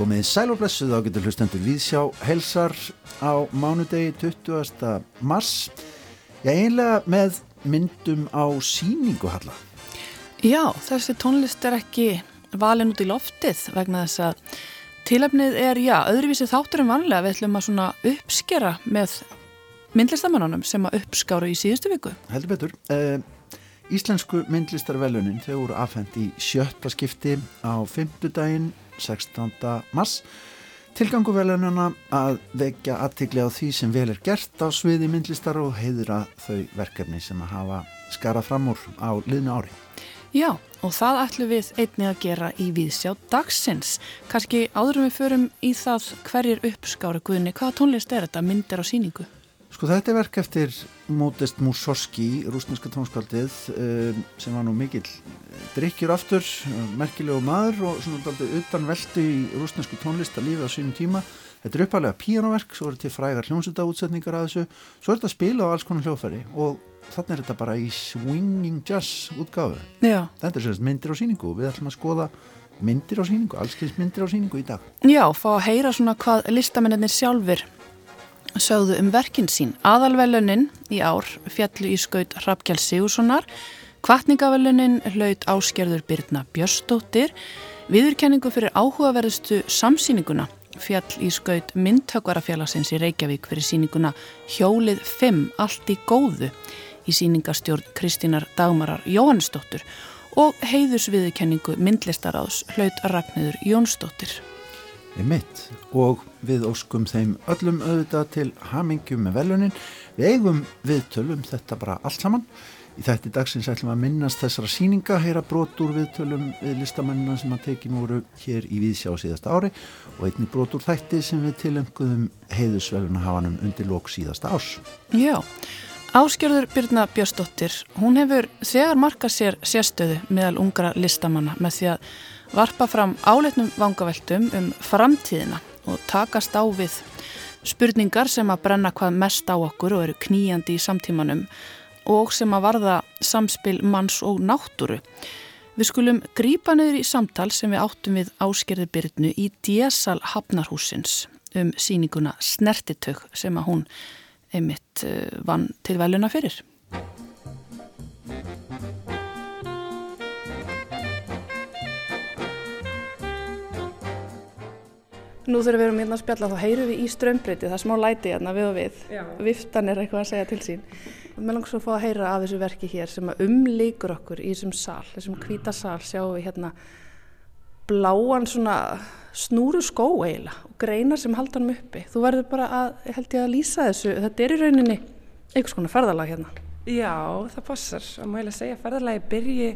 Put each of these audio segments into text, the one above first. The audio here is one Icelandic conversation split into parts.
Komið sæl og blessuð á getur hlustendur Víðsjá helsar á mánudegi 20. mars. Já, einlega með myndum á síninguhalla. Já, þessi tónlist er ekki valin út í loftið vegna þess að tilefnið er, já, öðruvísi þáttur en vanlega. Við ætlum að svona uppskera með myndlistamannunum sem að uppskára í síðustu viku. Heldur betur. Uh, Íslensku myndlistarvelunin þau voru afhengt í sjötta skipti á fymtudaginn 16. mars. Tilgangu velununa að vekja aðtikli á því sem vel er gert á sviði myndlistar og heiðra þau verkefni sem að hafa skarað fram úr á liðnu ári. Já, og það ætlum við einni að gera í Víðsjá dagsins. Kanski áðurum við förum í það hverjir uppskára guðinni. Hvaða tónlist er þetta? Myndir á síningu? Sko þetta er verk eftir Modest Mussorgsky, rúsneska tónskaldið um, sem var nú mikill drikkjur aftur, merkilegu maður og svona aldrei utan veldu í rúsnesku tónlistalífi á sínum tíma. Þetta er uppalega píanoverk, svo er þetta frægar hljómsönda útsetningar að þessu, svo er þetta spila á alls konar hljófæri og þannig er þetta bara í swinging jazz útgáðu. Já. Þetta er sérst myndir á síningu við ætlum að skoða myndir á síningu, allskyns myndir á síningu í dag. Já, fá að heyra svona hvað listamennir sjálfur sögðu um verkin sín. Aðalvelunin í ár fjallu í skaut Hrafgjál Sigurssonar, kvartningavelunin hlaut áskerður Birna Björstóttir, viðurkenningu fyrir áhugaverðustu samsýninguna fjall í skaut myndtökvarafélagsins í Reykjavík fyrir síninguna Hjólið 5 allt í góðu í síningastjórn Kristínar Dagmarar Jóhannesdóttur og heiðusviðurkenningu myndlistaráðs hlaut Ragnhildur Jónsdóttir. Ég mitt og við óskum þeim öllum auðvitað til hamingjum með velunin. Við eigum viðtölum þetta bara allt saman. Í þætti dagsins ætlum að minnast þessara síninga, heyra brot úr viðtölum við listamennina sem að tekin voru hér í Víðsjá síðasta ári og einni brot úr þætti sem við tilengum heiðusveluna hafanum undir lók síðasta árs. Já, Áskjörður Birna Björsdóttir, hún hefur þegar markað sér sérstöðu meðal ungra listamanna með því að varpa fram áleitnum vangaveltum um framtíðina og takast á við spurningar sem að brenna hvað mest á okkur og eru kníjandi í samtímanum og sem að varða samspil manns og náttúru. Við skulum grípa niður í samtal sem við áttum við Áskerði Byrnu í Diesal Hafnarhúsins um síninguna Snertitök sem að hún einmitt vann til veluna fyrir. Nú þegar við erum hérna að spjalla þá heyrum við í strömbreyti, það er smá læti hérna við og við. Já. Viftan er eitthvað að segja til sín. Mér langs að fá að heyra af þessu verki hér sem umlíkur okkur í þessum sál, þessum hvita sál sjáum við hérna bláan svona snúru skó eiginlega og greinar sem halda hann uppi. Þú verður bara að, held ég að lýsa þessu, þetta er í rauninni einhvers konar ferðalag hérna. Já, það passar. Það má ég að segja að ferðalagi byrji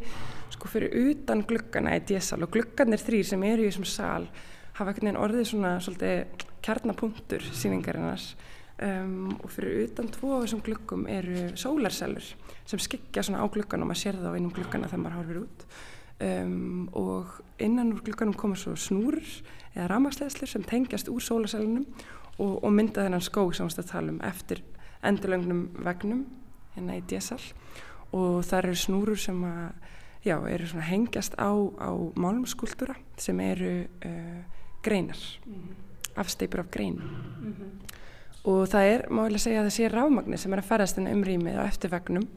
sko fyrir utan gluggana í dísal og glugganir þrýr sem eru í þessum sál hafa einhvern veginn orðið svona svolítið kjarnapunktur síningarinnar um, og fyrir utan tvo af þessum gluggum eru sólarsellur sem skikja svona á gluggan og maður sér það á einum gluggana þegar maður horfir út. Um, og innan úr glugganum koma svo snúrur eða ramagsleðslur sem tengjast úr sólarsellunum og, og mynda þennan skó sem við talum eftir endurlöngnum vegnum hérna í DSL og það eru snúrur sem að já, eru svona hengjast á, á málmskúltúra sem eru uh, greinar mm -hmm. afsteipur af grein mm -hmm. og það er, má ég segja að það sé ráfmagnir sem er að ferðast inn um rýmið á eftirvegnum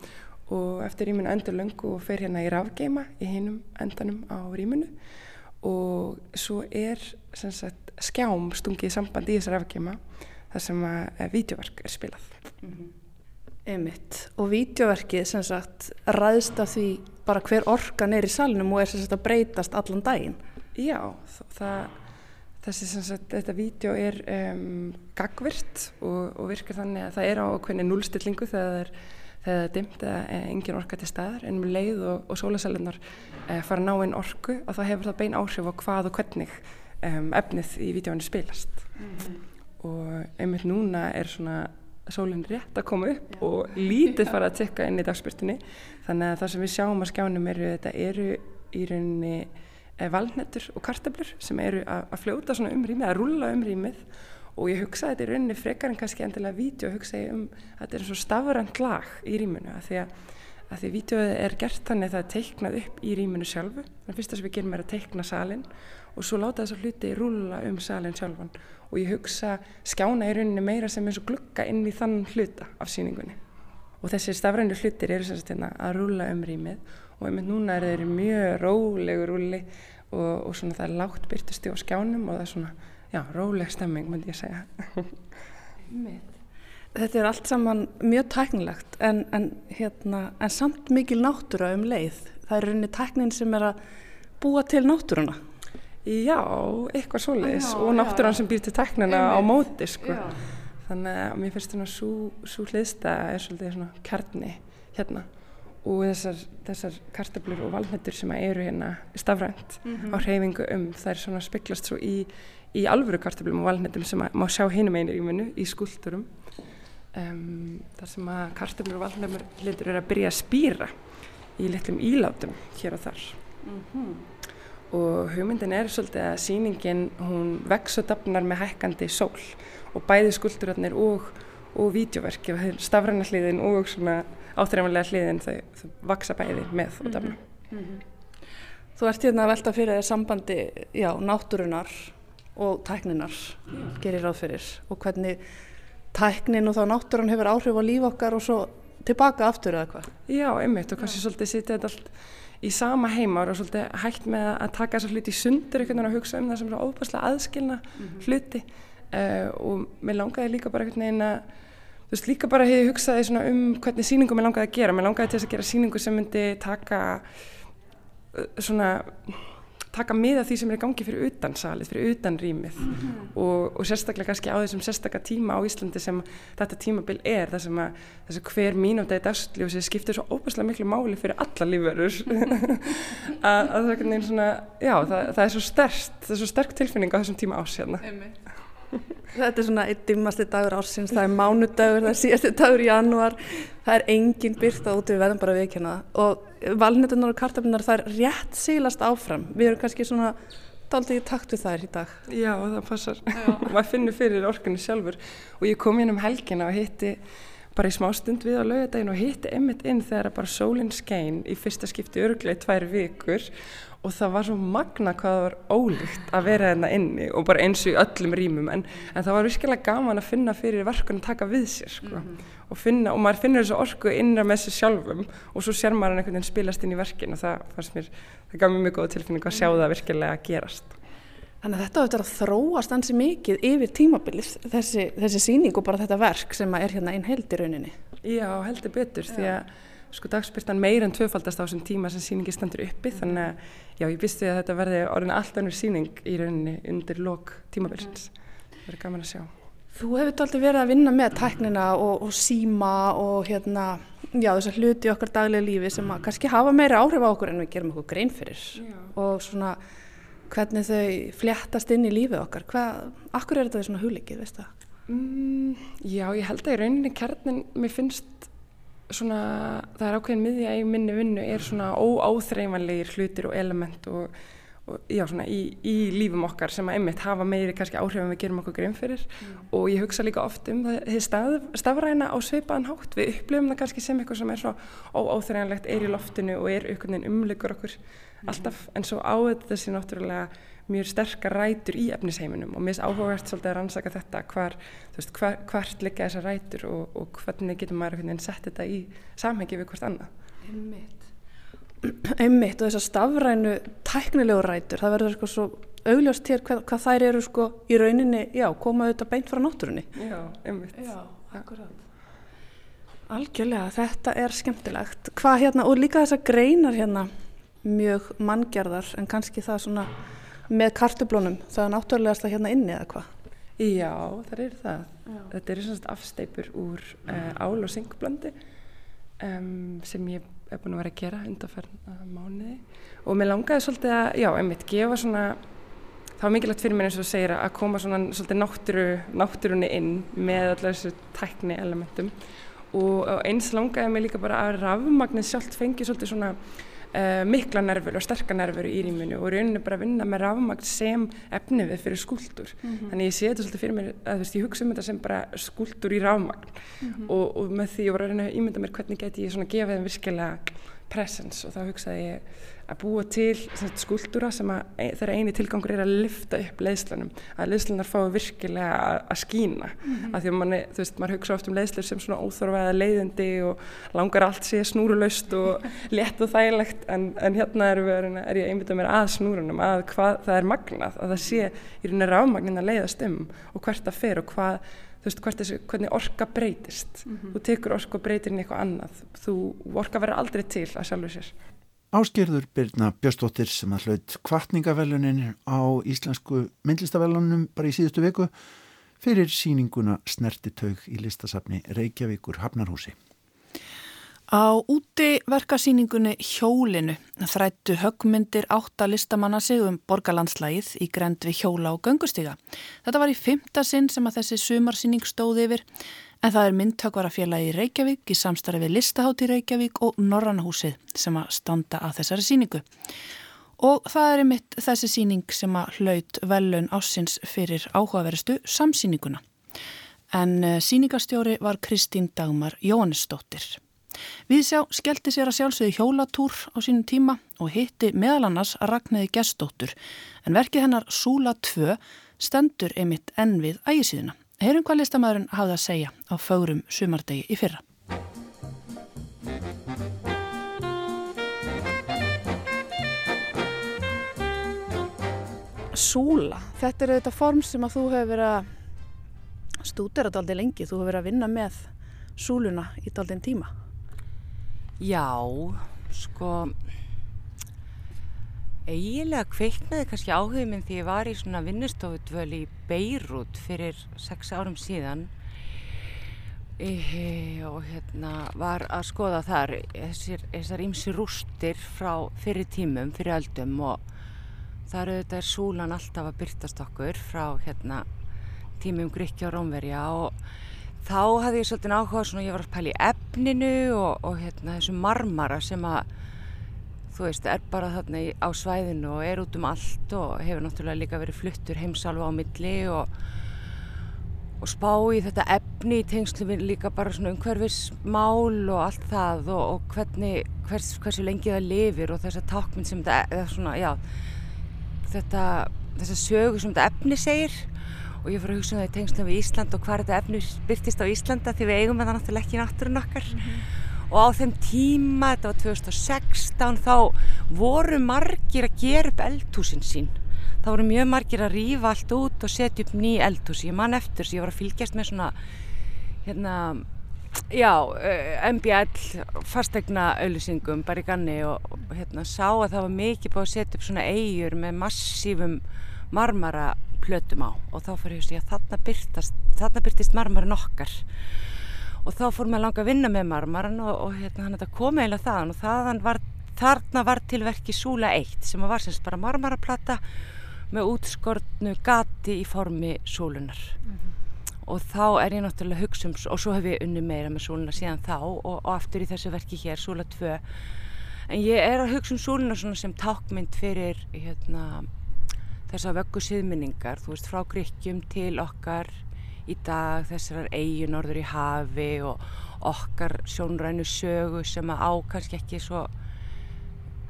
og eftir rýminu endur löngu og fer hérna í ráfgeima í hinum endanum á rýminu og svo er sagt, skjám stungið samband í þessar ráfgeima þar sem að videoverk er spilað mm -hmm. Emit og videoverkið sem sagt ræðst af því bara hver orkan er í salnum og er sem sagt að breytast allan daginn Já, það þessi sem sagt, þetta vídeo er um, gagvirt og, og virkar þannig að það er á okkur núlstillingu þegar það er, það er dimt eða engin orka til staðar en um leið og, og sólasellunar eh, fara að ná einn orku og þá hefur það bein áhrif á hvað og hvernig um, efnið í vídeoinu spilast mm -hmm. og einmitt núna er svona sólinn rétt að koma upp Já. og lítið fara að tekka inn í dagspyrtunni þannig að það sem við sjáum að skjánum eru þetta eru í rauninni Eh, valnettur og kartablur sem eru að fljóta svona um rýmið, að rulla um rýmið og ég hugsaði þetta í rauninni frekar en kannski endilega vídeo, hugsaði um að þetta er eins og stafurand lag í rýminu að því að, að því vídeoið er gert þannig að það er teiknað upp í rýminu sjálfu. Þannig að fyrsta sem við gerum er að teikna salin og svo láta þessa hluti rúla um salin sjálfan. Og ég hugsa skjána í rauninni meira sem eins og glukka inn í þann hluta af síningunni og þessi stafrænu hlutir eru sem sagt hérna að rúla um rýmið og einmitt núna er þeir mjög rólegur rúli og, og svona það er lágt byrtusti á skjánum og það er svona, já, róleg stemming myndi ég segja. Þetta er allt saman mjög tæknilegt en, en, hérna, en samt mikil náttúra um leið. Það er rauninni tæknin sem er að búa til náttúruna. Já, eitthvað svoleiðis. Og náttúran sem býr til tæknina á móti sko. þannig að mér finnst svona svo hliðsta er svolítið svona kjarni hérna og þessar, þessar kartablur og valnættur sem eru hérna stafrænt mm -hmm. á hreyfingu um það er svona speklast svo í, í alvöru kartablum og valnættum sem að má sjá hinum einir í minu í skuldurum um, þar sem að kartablur og valnættur hlutur eru að byrja að spýra í litlum ílátum hér og þar mm -hmm. og hugmyndin er svolítið að síningin hún vex og dafnar með hækkandi sól og bæði skuldurarnir og, og vídeoverki stafræna hliðin og svona áþreifanlega hliðin þau, þau vaksa bæði með og dafna. Mm -hmm. Þú ert hérna að velta fyrir sambandi, já, náttúrunar og tækninar, yeah. gerir ráð fyrir og hvernig tæknin og þá náttúrun hefur áhrif á líf okkar og svo tilbaka aftur eða hvað? Já, einmitt og kannski svolítið sitja þetta allt í sama heimar og svolítið hægt með að taka þessar hluti í sundur einhvern veginn og hugsa um það sem er óbærslega aðskilna mm -hmm. hluti uh, og mér langaði líka bara einhvern veginn að Þú veist, líka bara hefði hugsaði um hvernig síningum ég langaði að gera. Mér langaði til þess að gera síningu sem myndi taka svona, taka miða því sem er í gangi fyrir utan salið, fyrir utan rýmið mm -hmm. og, og sérstaklega kannski á þessum sérstaklega tíma á Íslandi sem þetta tímabil er, þess að þess að hver mínúta í dagsljósi skiptir svo óbærslega miklu máli fyrir alla lífverður að, að það er svona, já, það, það er svo sterkt, það er svo sterk tilfinning á þessum tíma ás hérna. Þetta er svona eitt dimmasti dagur ársins, það er mánudagur, það er síðasti dagur í janúar, það er engin byrta út við verðum bara að viðkjöna það. Og valnetunar og kartaflunar það er rétt sílast áfram, við erum kannski svona daldið í takt við þær í dag. Já það passar, maður finnur fyrir orkunni sjálfur. Og ég kom inn um helgina og hitti bara í smá stund við á laugadagin og hitti einmitt inn þegar bara sólinn skein í fyrsta skipti örglega í tvær vikur og það var svo magna hvað það var ólíkt að vera þarna inni og bara eins og í öllum rýmum en, en það var virkilega gaman að finna fyrir verkunum að taka við sér sko. mm -hmm. og, finna, og maður finnur þessu orku innra með sér sjálfum og svo sér maður einhvern veginn spilast inn í verkin og það fannst mér, það gaf mér mjög góða tilfinning að sjá það virkilega að gerast Þannig að þetta áður að þróast ansi mikið yfir tímabilið þessi, þessi síning og bara þetta verk sem er hérna einn held í rauninni Já, heldur betur Já. því að sko dagspyrtan meir en tvöfaldast á þessum tíma sem síningi standur uppi þannig að já, ég visti að þetta verði orðin allt annur síning í rauninni undir lok tímabilsins. Það verður gaman að sjá. Þú hefur alltaf verið að vinna með tæknina og, og síma og hérna, já þessar hluti okkar daglega lífi sem að kannski hafa meira áhrif á okkur en við gerum okkur grein fyrir já. og svona hvernig þau fljættast inn í lífið okkar. Hvað, akkur er þetta svona huglikið, veist það? Mm, já, ég held að í rauninni kærnin mér finnst svona, það er ákveðin miðja í minni vinnu er svona óáþreifanlegir hlutir og element og, og já, svona í, í lífum okkar sem að einmitt hafa meiri kannski áhrif en við gerum okkur grein fyrir mm. og ég hugsa líka oft um það staf, stafræna á sveipaðan hátt við upplifum það kannski sem eitthvað sem er svo óáþreifanlegt er í loftinu og er umlykur okkur mm. alltaf en svo á þetta þessi náttúrulega mjög sterkar rætur í efnisheiminum og mér finnst áhugavert svolítið að rannsaka þetta hvar, veist, hvar, hvert liggja þessar rætur og, og hvernig getur maður einhvern veginn sett þetta í samhengi við hvort annað. Einmitt. Einmitt og þessar stafrænu tæknilegu rætur, það verður eitthvað svo augljóst hér hvað, hvað þær eru sko í rauninni, já, koma auðvitað beint frá náttúrunni. Já, einmitt. Já, Algjörlega, þetta er skemmtilegt. Hvað hérna, og líka þessar greinar hérna mjög manngjörðar en kannski það svona með kartublónum, það er náttúrulegast að hérna inni eða hvað? Já, það er það. Já. Þetta er svona afsteipur úr uh, ál og syngblandi um, sem ég er búin að vera að gera undanferna mánuði og mér langaði svolítið að, já, einmitt, gefa svona það var mikilvægt fyrir mér eins og þú segir að koma svona svolítið náttúru, náttúrunni inn með allar þessu tækni elementum og eins langaði mér líka bara að rafmagnið sjálft fengi svolítið svona uh, mikla nervur og sterka nervur í rýminu og rauninu bara að vinna með rafmagt sem efni við fyrir skúldur mm -hmm. þannig ég sé þetta svolítið fyrir mér að þú veist ég hugsa um þetta sem bara skúldur í rafmagn mm -hmm. og, og með því ég var að reyna að ímynda mér hvernig geti ég svona gefið þeim virkilega presence og þá hugsaði ég að búa til skúldúra sem að e, þeirra eini tilgangur er að lifta upp leiðslunum, að leiðslunar fái virkilega að, að skína mm -hmm. að því að manni, þú veist, maður hugsa oft um leiðslur sem svona óþorfaða leiðindi og langar allt sé snúrulaust og létt og þægilegt en, en hérna er, við, er ég einbitað mér að snúrunum að hvað það er magnað, að það sé í rauninni rámagnin að leiðast um og hvert það fer og hvað þú veist, þessi, hvernig orka breytist. Mm -hmm. þú tekur orka og breytir inn eitthvað annað. Þú orka verður aldrei til að sjálfu sér. Áskerður Birna Björnstóttir sem að hlaut kvartningavelunin á íslensku myndlistavellunum bara í síðustu viku fyrir síninguna Snertitaug í listasafni Reykjavíkur Hafnarhúsi Á útiverkasýningunni Hjólinu þrættu högmyndir átta listamanna sig um borgarlandslægið í grend við hjóla og göngustíga. Þetta var í fymta sinn sem að þessi sumarsýning stóði yfir en það er myndtökvarafélagi í Reykjavík í samstarfi við Listahátti Reykjavík og Norrannahúsið sem að standa að þessari síningu. Og það er mitt þessi síning sem að hlaut velun ásins fyrir áhugaverustu samsýninguna. En eh, síningastjóri var Kristín Dagmar Jóhannesdóttir. Við sjá skellti sér að sjálfsögðu hjólatúr á sínum tíma og hitti meðal annars að Ragnæði gestóttur en verkið hennar Súla 2 stendur einmitt enn við ægisíðuna. Heyrum hvað listamæðurinn hafði að segja á fögrum sumardegi í fyrra. Súla, þetta er þetta form sem að þú hefur verið að stúdera þetta aldrei lengi, þú hefur verið að vinna með súluna í aldrei tíma. Já, sko eiginlega kveiknaði kannski áhugum minn því ég var í svona vinnustofudvöl í Beirut fyrir sex árum síðan. E, og hérna var að skoða þar þessar ímsi rústir frá fyrir tímum, fyrir öldum og þar auðvitað er súlan alltaf að byrtast okkur frá hérna tímum Gríkja og Rómverja og þá hafði ég svolítið áhuga svona, ég var að pæla í efninu og, og hérna þessu marmara sem að þú veist, er bara þarna í, á svæðinu og er út um allt og hefur náttúrulega líka verið fluttur heimsalva á milli og, og spá í þetta efni í tengslu við líka bara svona umhverfismál og allt það og, og hvernig, hvers, hversu lengi það lifir og þessa takminn sem þetta, svona, já, þetta, þessa sögu sem þetta efni segir og ég fór að hugsa um það í tengslu við Ísland og hvað þetta efni byrtist á Íslanda því við eigum það náttúrulega ekki í náttúrun okkar. Mm -hmm. og á þeim tíma, þetta var 2016 þá voru margir að gera upp eldhúsin sín. Þá voru mjög margir að rýfa allt út og setja upp ný eldhús. Ég man eftir að ég var að fylgjast með svona hérna já, eh, MBL fastegna auðlýsingum bara í ganni og hérna sá að það var mikið búið að setja upp svona eigur með massífum marmara plötum á. Og þá fór ég að segja þarna byrtast, þarna byrtist marmarin okkar. Og þá fór maður langa að vinna með marmarin og, og hérna hann kom eiginlega þaðan. Og þaðan var, þarna var tilverki Súla 1 sem var semst bara marmaraplata með útskortnu gati í formi Súlunar mm -hmm. og þá er ég náttúrulega hugsa um og svo hef ég unni meira með Súlunar síðan þá og, og aftur í þessu verki hér Súla 2 en ég er að hugsa um Súlunar sem tákmynd fyrir hérna þessar vöggu síðminningar, þú veist, frá Gríkjum til okkar í dag, þessar eigin orður í hafi og okkar sjónrænu sögu sem að á kannski ekki svo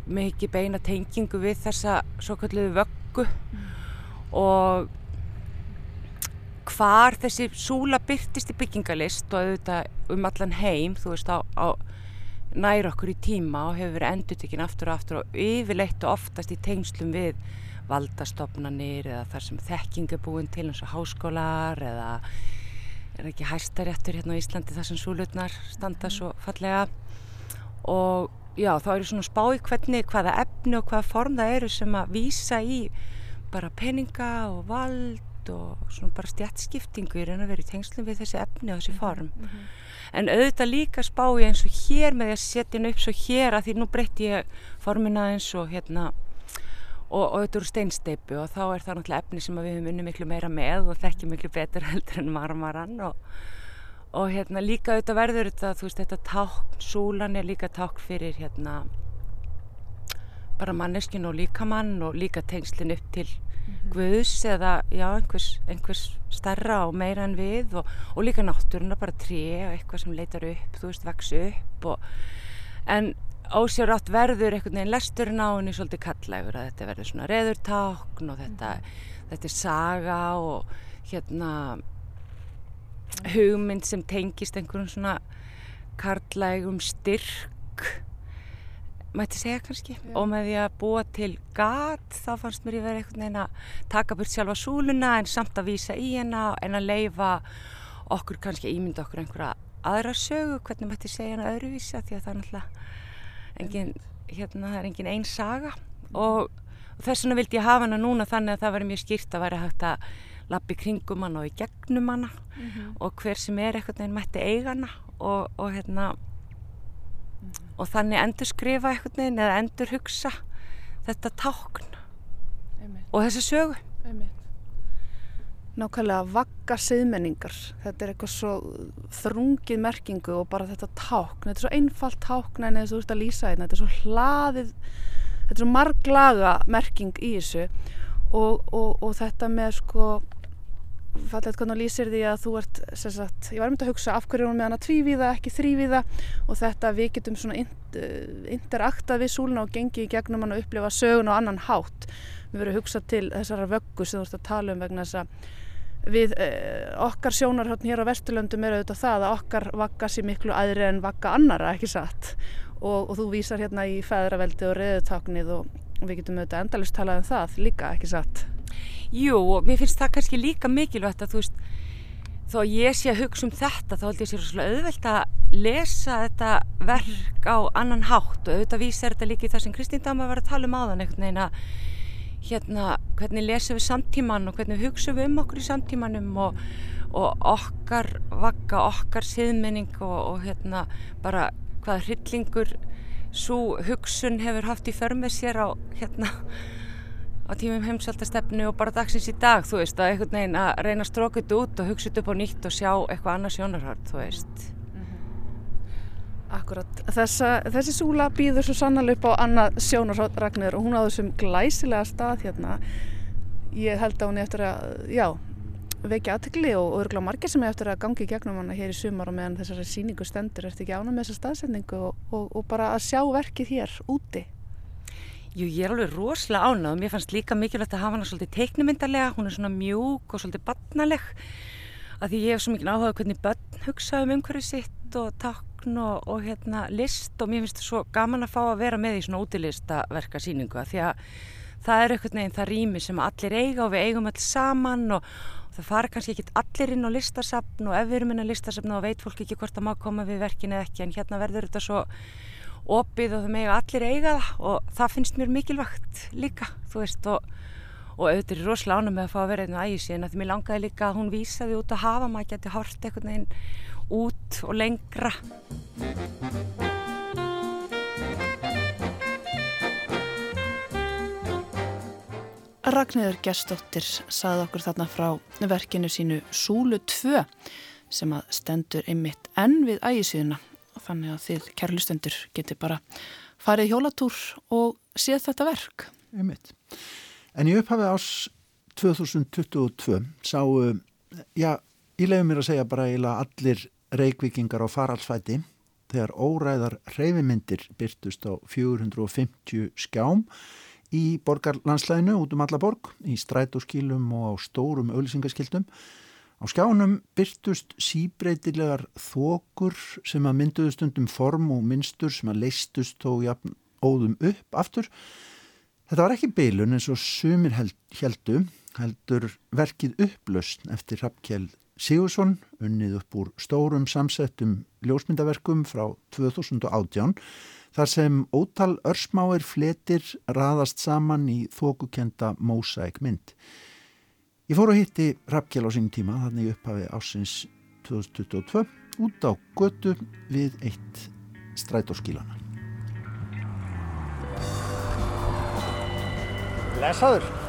mikið beina tengingu við þessa svo kalluðu vöggu mm. og hvar þessi súla byrtist í byggingalist og auðvitað um allan heim, þú veist, á, á nær okkur í tíma og hefur verið endutekinn aftur og aftur og yfirleitt og oftast í tengslum við valdastofnanir eða þar sem þekking er búin til eins og háskólar eða er ekki hæstaréttur hérna á Íslandi þar sem súlutnar standa svo fallega. Og já þá eru svona spái hvernig hvaða efni og hvaða form það eru sem að výsa í bara peninga og vald og svona bara stjætskiptingu í raun og verið tengslum við þessi efni og þessi form. mm -hmm. en auðvitað líka spái eins og hér með að setja henni upp svo hér að því nú breytti ég formina eins og hérna og, og þetta eru steinsteipu og þá er það náttúrulega efni sem við höfum unni miklu meira með og þekkjum miklu betur heldur en marmaran og, og hérna líka auðvitað verður þetta, þú veist, þetta tákn, súlan er líka tákn fyrir hérna bara manneskinn og líkamann og líka tengslinn upp til -hmm. Guðs eða já, einhvers, einhvers starra og meira en við og, og líka náttúruna bara tré og eitthvað sem leitar upp, þú veist, vaks upp og en ósjárátt verður einhvern veginn lesturinn á henni svolítið kallægur að þetta verður svona reðurtákn og þetta, þetta er saga og hérna hugmynd sem tengist einhverjum svona karlægum styrk mætti segja kannski Já. og með því að búa til gat þá fannst mér ég verið einhvern veginn að taka burt sjálfa súluna en samt að vísa í henn en að leifa okkur kannski ímynda okkur einhverja aðra sögu, hvernig mætti segja hana öðruvísa því að það er náttúrulega engin, hérna, það er engin einn saga og, og þess vegna vildi ég hafa hana núna þannig að það væri mjög skýrt að væri hægt að lappi kringum hana og í gegnum hana mm -hmm. og hver sem er eitthvað nefn mætti eiga hana og, og hérna mm -hmm. og þannig endur skrifa eitthvað nefn eða endur hugsa þetta tákn Einmitt. og þessa sögu Einmitt nákvæmlega vagga siðmenningar. Þetta er eitthvað svo þrungið merkingu og bara þetta tákn. Þetta er svo einfalt tákn en að þú ert að lýsa þetta þetta er svo hlaðið þetta er svo marglaga merking í þessu. Og, og, og þetta með sko fallið hvernig lýsir því að þú ert sagt, ég var myndið að hugsa af hverju er hún með hana tvívíða ekki þrývíða og þetta við getum svona interaktað við súluna og gengið í gegnum hann og upplifa sögun og annan hátt. Við verðum að hugsa til þessara vöggu sem þú ert að tala um vegna þess að við eh, okkar sjónarhóttn hér á Vesturlöndum er auðvitað það að okkar vakka sér miklu aðri en vakka annara, ekki satt? Og, og þú vísar hérna í feðraveldi og reðutaknið og, við getum auðvitað endalust talað um það líka, ekki satt? Jú, og mér finnst það kannski líka mikilvægt að þú veist þó ég sé að hugsa um þetta þá held ég sér svolítið auðvelt að lesa þetta verk á annan hátt. Og auðvitað vísar þetta líka í það sem Kristín Dama var að tala um áðan einhvern veginn að hérna, hvernig lesum við samtíman og hvernig hugsaum við um okkur í samtímanum og, og okkar vakka, okkar siðmenning og, og hérna bara hvaða hryllingur svo hugsun hefur haft í förmið sér á hérna á tímum heimsaldastefnu og bara dagsins í dag þú veist að einhvern veginn að reyna að stróka þetta út og hugsa þetta upp á nýtt og sjá eitthvað annars sjónarhört þú veist. Akkurat, Þessa, þessi súla býður svo sannlega upp á annað sjónarsragnir og hún á þessum glæsilega stað hérna. Ég held að hún eftir að, já, vekja aðtegli og, og örgulega margir sem eftir að gangi í gegnum hana hér í sumar og meðan þessari síningu stendur. Ertu ekki ána með þessa staðsendingu og, og, og bara að sjá verkið hér úti? Jú, ég er alveg rosalega ánað mér fannst líka mikilvægt að hafa hana svolítið teiknumyndarlega. Hún er svona mjúk og svolítið barnaleg. Að því ég hef svo mikið áhugað hvernig börn hugsa um umhverju sitt og takk tákn og, og hérna, list og mér finnst það svo gaman að fá að vera með í svona útilistaverka síningu því að það er eitthvað neginn það rými sem allir eiga og við eigum allir saman og, og það fara kannski ekki allir inn á listasafn og ef við erum inn á listasafn og veit fólk ekki hvort það má koma við verkin eða ekki en hérna verður þetta svo opið og það mega allir eiga það og það finnst mér mikilvægt líka þú veist og og auðvitað er rosalega ánum með að fá að vera einn á ægisíðin að því mér langaði líka að hún vísaði út að hafa maður geti hort eitthvað neginn út og lengra. Ragnhildur Gerstóttir saði okkur þarna frá verkinu sínu Súlu 2 sem að stendur einmitt enn við ægisíðuna og þannig að þið kærlustendur geti bara farið hjólatúr og séð þetta verk. Einmitt. En í upphafi ás 2022 sáu, já, ég leiði mér að segja bara eiginlega allir reykvikingar á faralsfæti þegar óræðar reyfimyndir byrtust á 450 skjám í borgarlandslæðinu út um alla borg, í strætóskílum og á stórum auðlisingaskildum. Á skjánum byrtust síbreytilegar þokur sem að mynduðu stundum form og minnstur sem að leistust þó jafn óðum upp aftur. Þetta var ekki beilun eins og sumir held, heldu, heldur verkið upplöst eftir Rappkjell Sigursson unnið upp úr stórum samsettum ljósmyndaverkum frá 2018 þar sem ótal örsmáir fletir raðast saman í þókukenda mósæk mynd. Ég fór að hitti Rappkjell á sín tíma þannig upphafi ásins 2022 út á götu við eitt strætóskílana. Lesaður!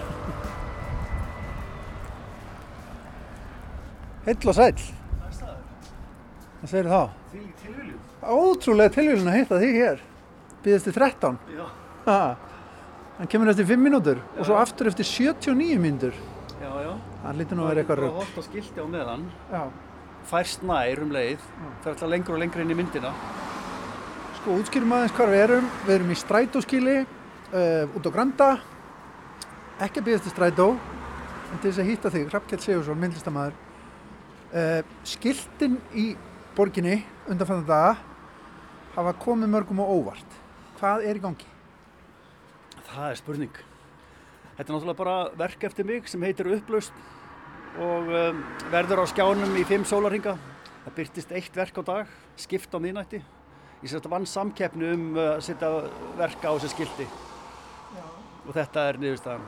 Heill og sæl. Það segir þá. Því tilviljum. Ótrúlega tilviljum að hitta því hér. Býðist þið 13. Já. Ha. Hann kemur eftir 5 mínútur og svo aftur eftir 79 mínútur. Já, já. Það lítur nú að vera eitthvað rögg. Það er bara hort á skilti á meðan. Já. Færst nær um leið. Það er alltaf lengur og lengur inn í myndina. Sko útskýrum aðeins hvað við erum. Við erum í strætóskíli uh, út á Granda. Ekki að byggast í strætó, en til þess að hýtta þig, Hrafkjell Sigursson, myndlistamæður. Uh, skiltin í borginni undanfannan daga hafa komið mörgum og óvart. Hvað er í gangi? Það er spurning. Þetta er náttúrulega bara verk eftir mig sem heitir Upplaust og um, verður á skjánum í fimm sólarhinga. Það byrtist eitt verk á dag, skipt á miðnætti. Ég setja vann samkeppni um uh, að setja verk á þessi skildi Já. og þetta er niðurstaðan.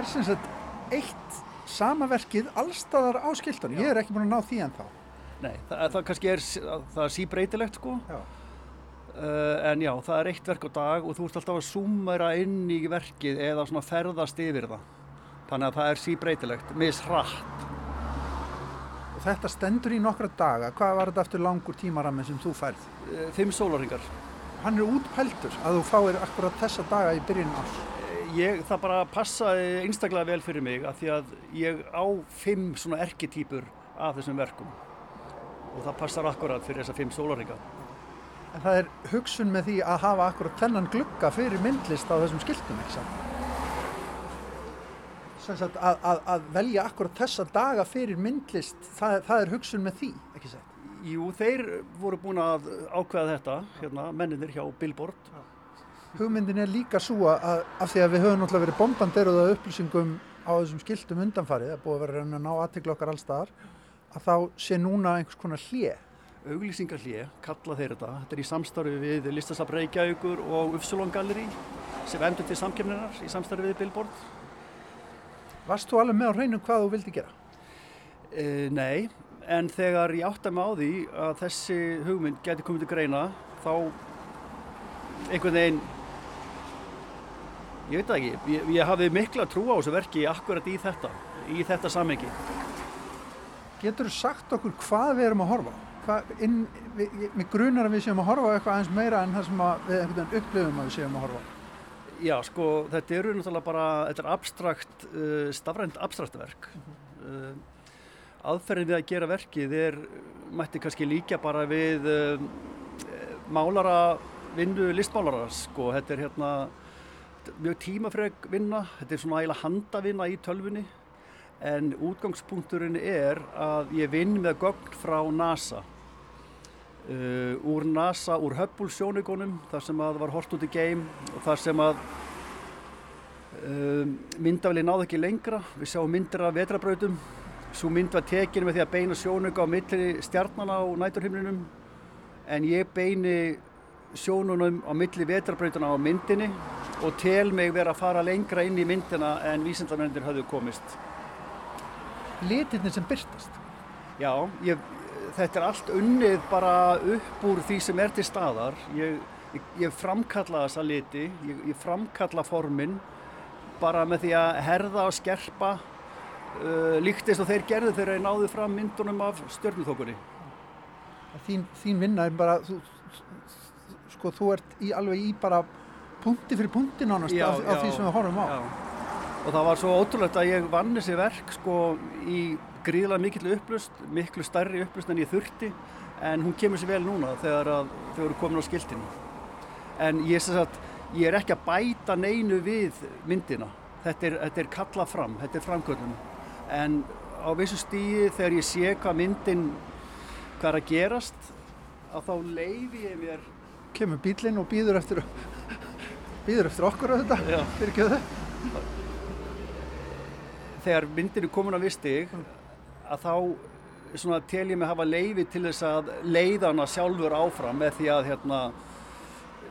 Er sem sagt eitt sama verkið allstaðar á skildunum? Ég er ekki búin að ná því en þá. Nei, það, það kannski er, það er síbreytilegt sko. Já. Uh, en já, það er eitt verk á dag og þú ert alltaf að sumera inn í verkið eða svona ferðast yfir það. Þannig að það er síbreytilegt, misrætt. Og þetta stendur í nokkra daga. Hvað var þetta eftir langur tímarammi sem þú færð? Eh, fimm sólarhingar. Hann er útpæltur að þú fáir akkurat þessa daga í byrjun ás. Ég, það bara passaði einstaklega vel fyrir mig að því að ég á fimm svona erketýpur af þessum verkum. Og það passar akkurat fyrir þessa fimm sólarhingar. En það er hugsun með því að hafa akkurat þennan glugga fyrir myndlist á þessum skiltum, ekki saman? Að, að, að velja akkurat þessa daga fyrir myndlist, það, það er hugsun með því, ekki sett? Jú, þeir voru búin að ákveða þetta, hérna, menninir hjá Billboard. Hugmyndin er líka svo að af því að við höfum náttúrulega verið bombanderuða upplýsingum á þessum skiltum undanfarið, er búið að vera að ná aðtikla okkar allstaðar, að þá sé núna einhvers konar hlið. Auglýsingar hlið, kalla þeir þetta. Þetta er í samstarfi við Listasab Reykjavíkur og Ufsulon Gallery sem endur til samkjöfninar í samstarfi við Billboard. Varst þú alveg með á hreinu hvað þú vildi gera? E, nei, en þegar ég átta mig á því að þessi hugmynd geti komið til greina þá einhvern veginn ég veit það ekki, ég, ég hafði mikla trú á þessu verki akkurat í þetta í þetta samengi Getur þú sagt okkur hvað við erum að horfa hvað inn, við, við grunar að við séum að horfa eitthvað aðeins meira en það sem við upplifum að við séum að horfa Já, sko, þetta eru náttúrulega bara, þetta er abstrakt, uh, stafrænt abstraktverk. Uh -huh. uh, aðferðin við að gera verkið er, mætti kannski líka bara við uh, málara, vinnu listmálara, sko. Þetta er hérna mjög tímafreg vinna, þetta er svona ægilega handavinna í tölfunni. En útgangspunkturinn er að ég vinn með gögn frá NASA. Uh, úr NASA, úr Hubble sjónugunum þar sem að það var hort út í geim og þar sem að uh, myndafli náði ekki lengra. Við sjáum myndir af vetrabrautum svo mynd var tekinu með því að beina sjónuga á milli stjarnana á næturhimninum. En ég beini sjónunum á milli vetrabrautuna á myndinni og tel mig vera að fara lengra inn í myndina en vísendamennir hafðu komist Litirnir sem byrstast Já, ég þetta er allt unnið bara upp úr því sem er til staðar. Ég, ég, ég framkalla þessa liti, ég, ég framkalla formin bara með því að herða og skerpa uh, líkt eins og þeir gerðu þegar þeir náðu fram myndunum af stjörnuþokunni. Þín, þín vinna er bara, þú, sko þú ert í, alveg í bara punkti fyrir punkti nánast já, af, já, af því sem við horfum á. Já. Og það var svo ótrúlegt að ég vann þessi verk sko í gríðilega mikill upplust, miklu starri upplust en ég þurfti en hún kemur sér vel núna þegar þau eru komin á skiltinu. En ég, sagt, ég er ekki að bæta neinu við myndina. Þetta er, þetta er kallað fram, þetta er framkvöldun. En á vissu stíði þegar ég sé hvað myndin, hvað er að gerast, að þá leiði ég mér... Kemur bílinn og býður eftir, býður eftir okkur á þetta, fyrir ekki það? Þegar myndin er komin á viss stíg, að þá tel ég mig hafa leiði til þess að leiðana sjálfur áfram með því að hérna,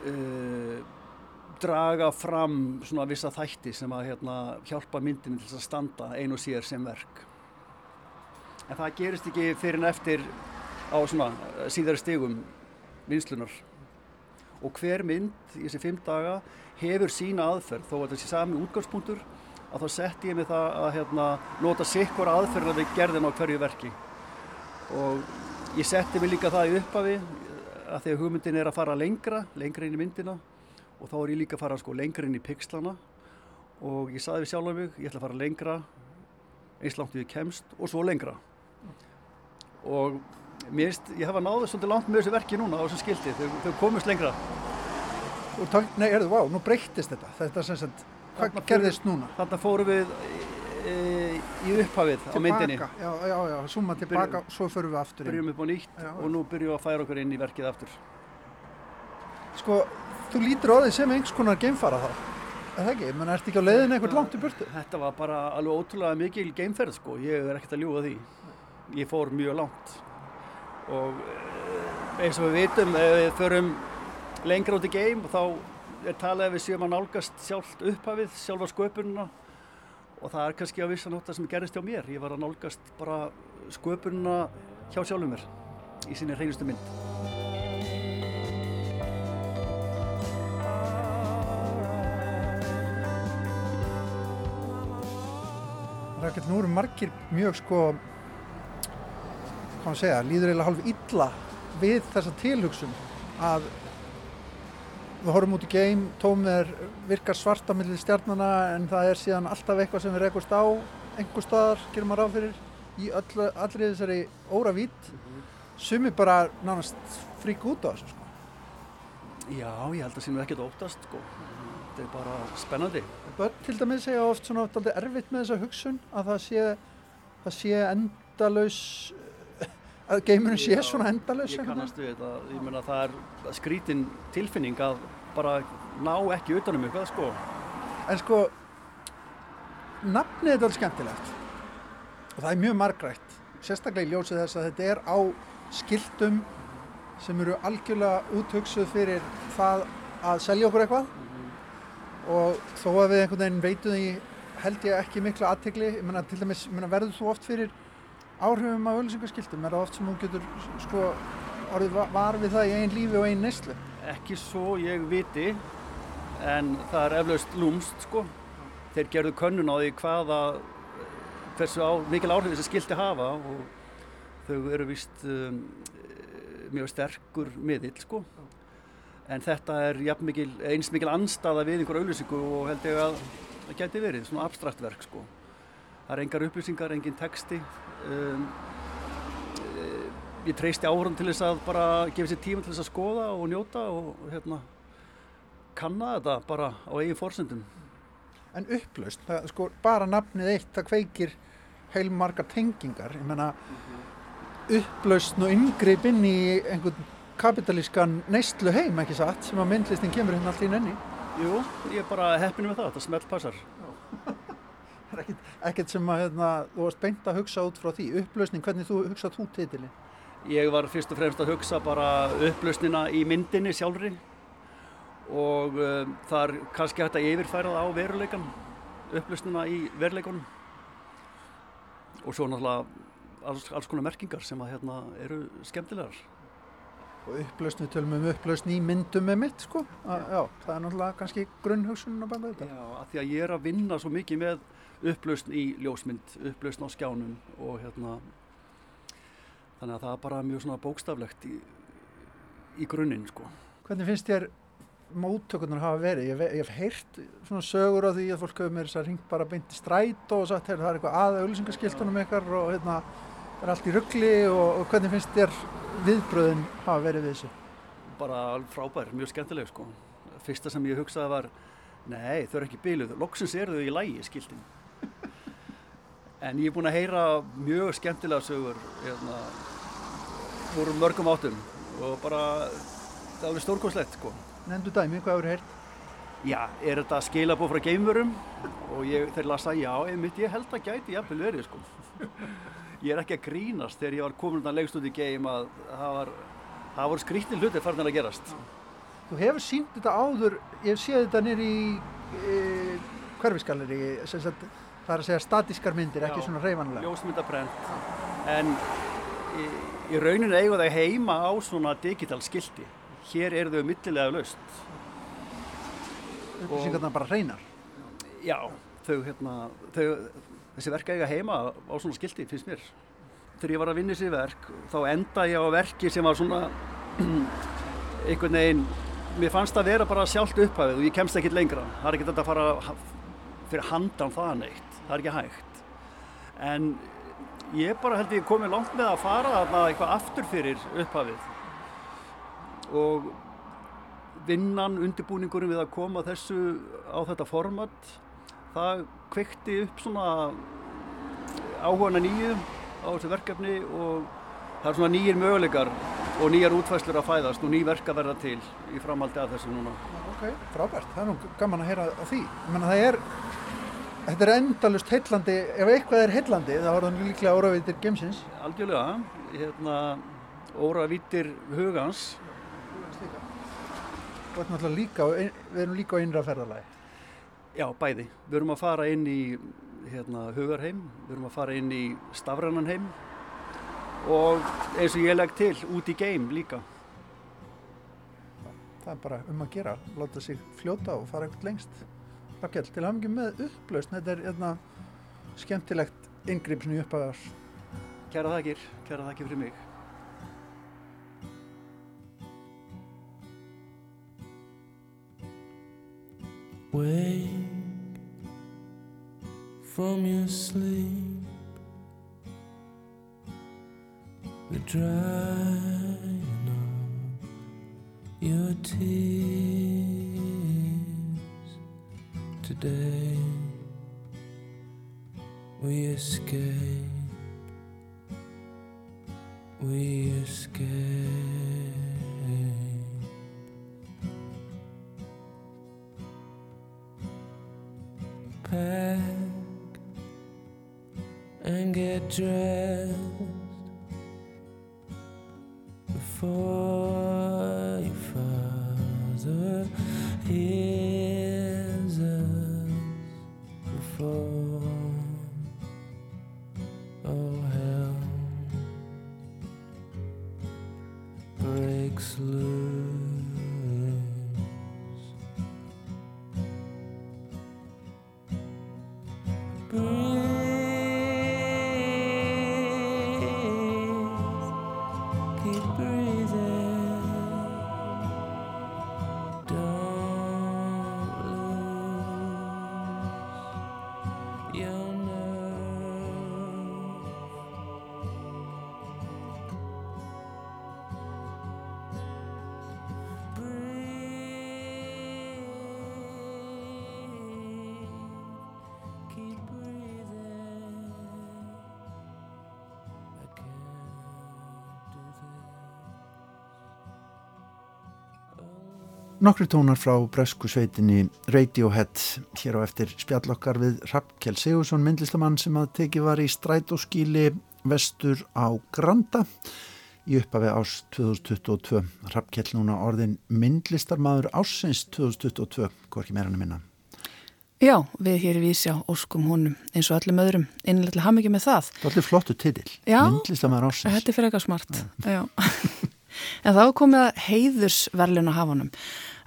uh, draga fram svona vissa þætti sem að hérna, hjálpa myndinu til að standa einu sér sem verk. En það gerist ekki fyrir en eftir á svona síðari stegum vinslunar. Og hver mynd í þessi fimm daga hefur sína aðferð. Þó að þessi sami útgangspunktur að þá sett ég mig það að hérna, nota sikkur aðferðar við gerðin á hverju verki. Og ég setti mig líka það í upphafi að því að hugmyndin er að fara lengra, lengra inn í myndina. Og þá er ég líka að fara sko, lengra inn í pixlana. Og ég saði við sjálf um mig, ég ætla að fara lengra eins langt við kemst og svo lengra. Og Mér finnst, ég hefa náðu svolítið langt með þessu verki núna á þessu skildi, þau, þau komist lengra. Og tál, nei, erðu, vá, nú breyttist þetta. Þetta sem sagt, hvað Þarna gerðist núna? Þarna fórum við e, í upphafið á myndinni. Tilbaka, já, já, já, suma tilbaka, svo förum við aftur. Byrjum upp á nýtt Já, og nú byrjum við að færa okkur inn í verkið aftur. Sko, þú lítur á því sem einhvers konar geimfara þá. Er það ekki? Menn, ertu ekki á leiðin eitthvað langt í burtu? Þetta var bara alveg ótrúlega mikil geimferð sko, ég er ekkert að ljúga því. Ég fór mjög langt og eh, eins og við vitum ef við förum lengra út í geim þá er talað við séum að nálgast sjálft upphafið, sjálfa sköpununa og það er kannski á vissan hótt það sem gerist hjá mér. Ég var að nálgast bara sköpununa hjá sjálfum mér í sinni hreinustu mynd. Nú eru margir mjög sko, hvað maður segja, líður eiginlega hálf illa við þessa tilhugsun að við horfum út í geim, tómið er virkar svarta millir stjarnana en það er síðan alltaf eitthvað sem við rekust á einhver staðar, gerum maður ráð fyrir í öllu, allri þessari óra vít sumi bara nánast frík út á þessu sko. Já, ég held að sem er ekkert óttast sko. Þetta er bara spennandi. Börn til dæmis segja oft svona erfitt með þessa hugsun að það sé, það sé endalaus að geimurinn sé svona endalaus Ég kannast við þetta, ég meina það er skrítin tilfinning að bara ná ekki utanum eitthvað sko. En sko nafnið er alveg skemmtilegt. Og það er mjög margrætt sérstaklega í ljósið þess að þetta er á skiltum sem eru algjörlega úthugsuð fyrir það að selja okkur eitthvað. Og þó að við einhvern veginn veitum því held ég ekki mikla aðtegli ég meina til dæmis, ég meina, verður þú oft fyrir áhrifum af auðlýsingaskiltum er það oft sem þú getur sko orðið va- var við það í einn lífi og einn neyslu Ekki svo ég viti, en það er eflaust lúmst sko. Þeir gerðu könnun á því hvaða, hversu á, mikil áhrif þessi skilti hafa og þau eru vist um, mjög sterkur miðill sko. En þetta er mikil, eins mikil anstaða við einhver auðlýsingu og held ég að það geti verið, svona abstrakt verk sko. Það er engar upplýsingar, engin texti. Um, ég treysti áhrum til þess að bara gefa sér tíma til þess að skoða og njóta og hérna kanna þetta bara á eigin forsendum. en upplaust, það, sko bara nafnið eitt það kveikir heilmargar tengingar ég meina upplaust og inngrip inn í einhvern kapitalískan neyslu heim ekki satt sem að myndlistin kemur hérna allt í nenni Jú, ég er bara heppinu með það, þetta smelt passar. Það er ekkert, sem að hérna, þú varst beint að hugsa út frá því. Upplausning, hvernig þú hugsað þú titilin Ég var fyrst og fremst að hugsa bara upplausnina í myndinni sjálfri og um, það er kannski hægt að yfirfæra það á veruleikan, upplausnina í veruleikunum og svo náttúrulega alls, alls konar merkingar sem að hérna eru skemmtilegar. og upplausn, við tölum um upplausn í myndum með mitt sko, að, já, það er náttúrulega kannski grunnhugsunin á baka þetta. Já, af því að ég er að vinna svo mikið með upplausn í ljósmynd, upplausn á skjánum og hérna þannig að það er bara mjög svona bókstaflegt í, í grunninn sko. Hvernig finnst þér móttökurnar hafa verið? Ég, ég hef heyrt svona sögur á því að fólk hefur mér þess að ringt bara beint í stræt og sagt, það er eitthvað að auðlýsingaskiltunum ykkar og hérna er allt í ruggli og, og hvernig finnst þér viðbröðin hafa verið við þessu? bara frábær, mjög skemmtileg sko. Fyrsta sem ég hugsaði var nei, þau eru ekki byluð, loksins eru þau í lægi skiltin en ég er búinn að heyra mjög skemmtilega sögur hérna, voru mörgum áttum og bara það er alveg stórkoslegt sko. Nendu dæmi, hvað hefur heyrt? Já, er þetta skilabóð frá geimverum og ég, þeir lasa, já, einmitt, ég held að gæti jafnvel verið, sko. Ég er ekki að grínast þegar ég var komin að legst út í geim að það var, það voru skrítni hlutir farin að gerast. Þú hefur sínt þetta áður, ég séð þetta nýr í e, hverfisgalleri, sem sagt, það er að segja statískar myndir, ekki Já, svona reyfanlega. Ljósmyndabrent. En í, í rauninu eiga þau heima á svona digital skilti. Hér eru þau millilega laust. Upplýsingarnar bara hreinar. Já, þau, hérna, þau, þessi verk eiga heima á svona skilti, finnst mér. Þegar ég var að vinna þessi verk, þá enda ég á verki sem var svona einhvern veginn, mér fannst það vera bara sjálft upphafið og ég kemst ekkert lengra. Það er ekkert að fara fyrir handan það neitt, það er ekki hægt. En Ég bara held ég komið langt með að fara þarna eitthvað aftur fyrir upphafið og vinnan, undirbúningurum við að koma þessu á þetta format það kveikti upp svona áhuga nýju á þessu verkefni og það er svona nýjir möguleikar og nýjar útfæslur að fæðast og ný verk að verða til í framhaldi af þessu núna. Ok, frábært, það er nú gaman að heyra á því. Ég menna það er Þetta er endalust heillandi, ef eitthvað er heillandi þá er það líklega óravítir gemsins. Algjörlega, hérna, óravítir hugans. Og þetta er líka, við erum líka á innra ferðalagi. Já, bæði. Við erum að fara inn í hérna, hugarheim, við erum að fara inn í stafrannanheim og eins og ég legg til, út í geim líka. Það er bara um að gera, láta sig fljóta og fara eitthvað lengst. Rakel, til hafum ekki með upplaust, þetta er einna skemmtilegt yngripp sem ég uppaðar. Kæra þakkir, kæra þakkir fyrir mig. Wake from your sleep The drying of your tears we escape, we escape. This. Nokkri tónar frá bresku sveitinni Radiohead hér á eftir spjallokkar við Rappkjell Sigursson myndlistamann sem að tekið var í strætóskíli vestur á Granda í uppafi ás 2022. Rappkjell núna orðin myndlistarmadur ásins 2022, hvorki meira en minna. Já, við hér í Vísjá óskum honum eins og öllum öðrum innlega ham ekki með það. Það er allir flottu titill, Já. myndlistarmadur ásins. Þetta er fyrir eitthvað smart. Já. en þá er komið að heiðursverlun að hafa honum.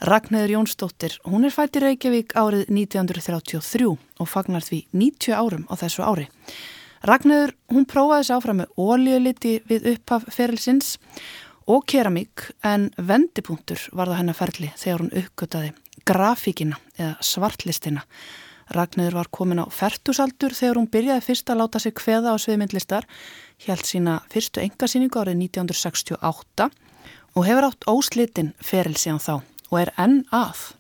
Ragnæður Jónsdóttir, hún er fætt í Reykjavík árið 1933 og fagnar því 90 árum á þessu ári. Ragnæður, hún prófaði sér áfram með ólíuliti við upphaf ferilsins og keramík en vendipunktur var það hennar ferli þegar hún uppgötaði grafíkina eða svartlistina. Ragnæður var komin á fertusaldur þegar hún byrjaði fyrst að láta sig kveða á sviðmyndlistar, hjælt sína fyrstu engasýningu árið 1968 og hefur átt óslitin feril síðan þá og er enn að.